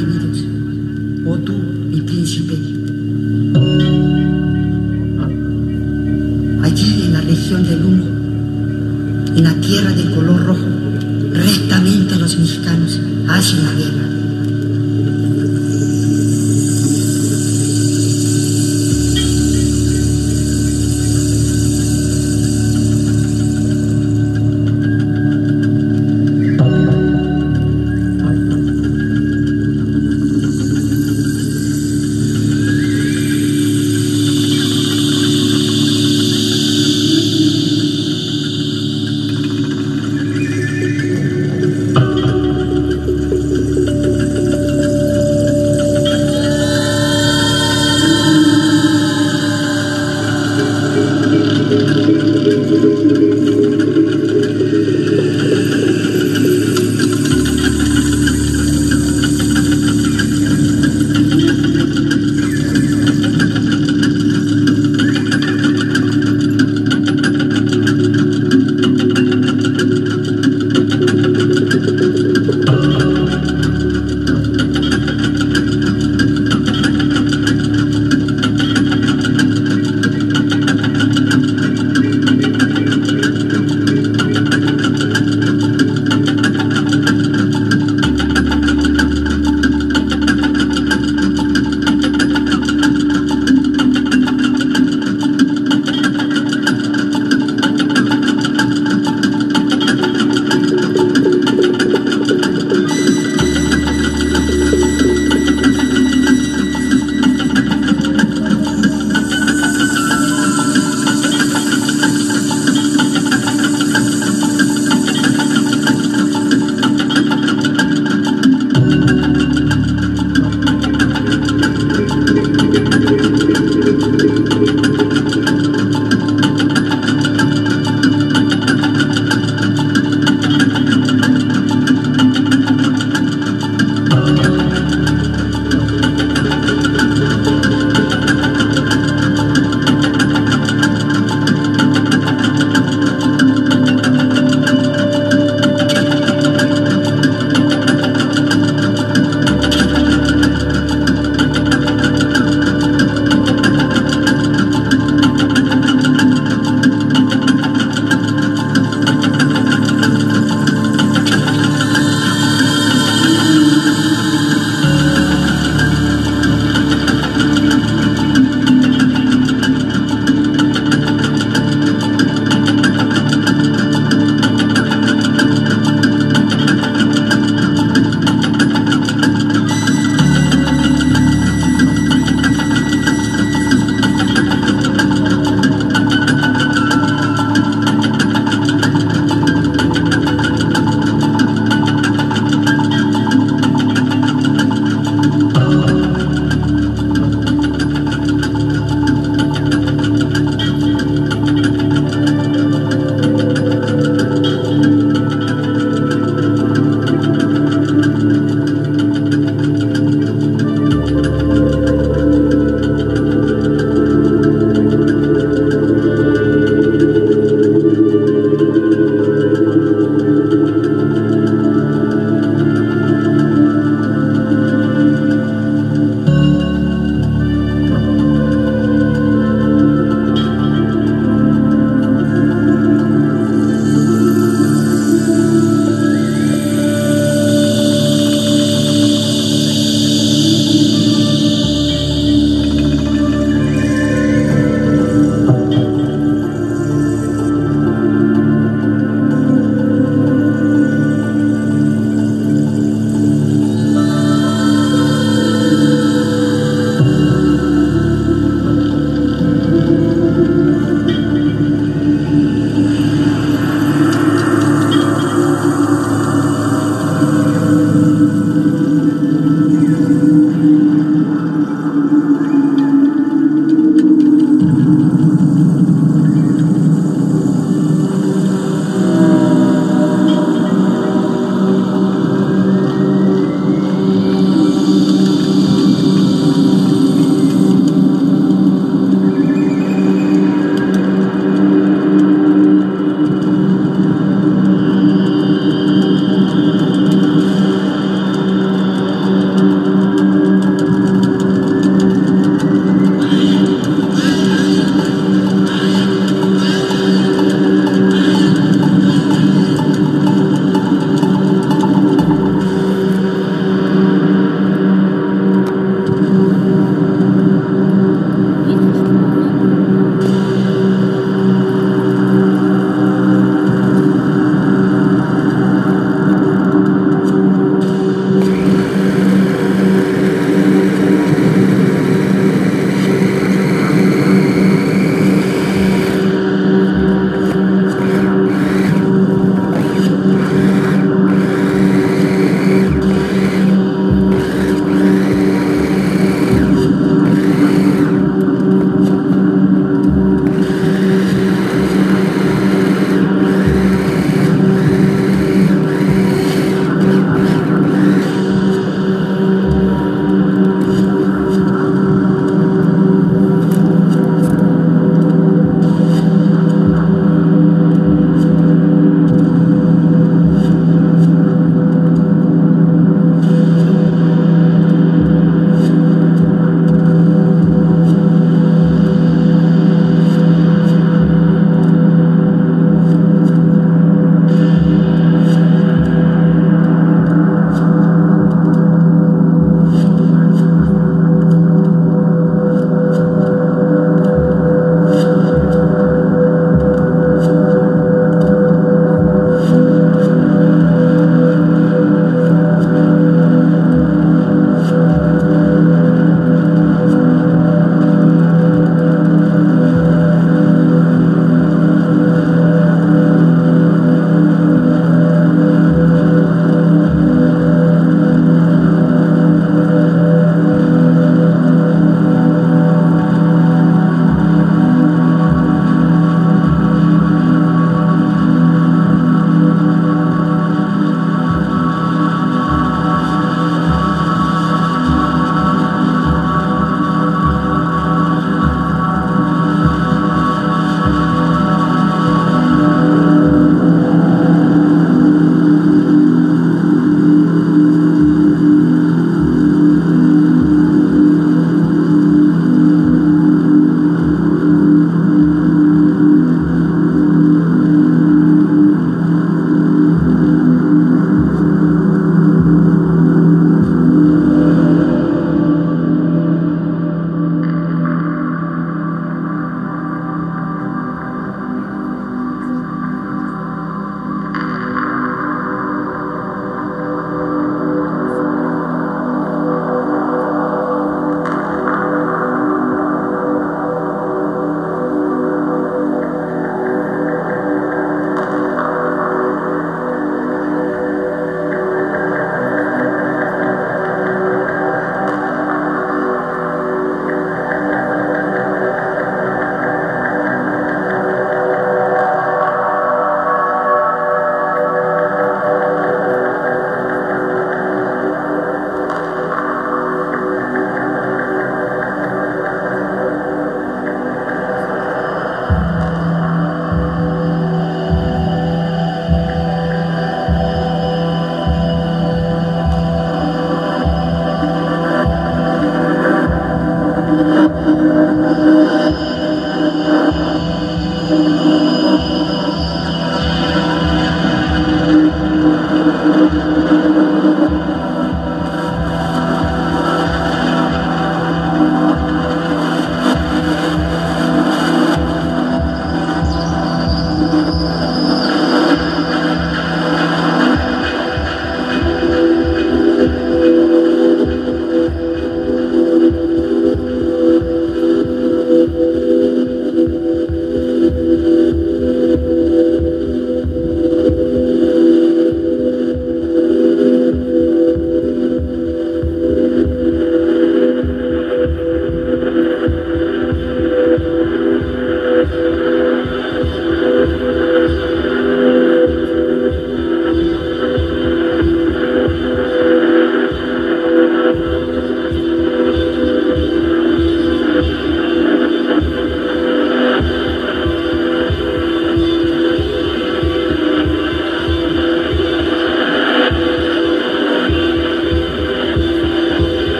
redimidos. Oh tú, mi príncipe. Allí en la región del humo, en la tierra del color rojo, rectamente los mexicanos hacen la guerra.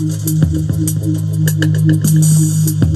Thank you.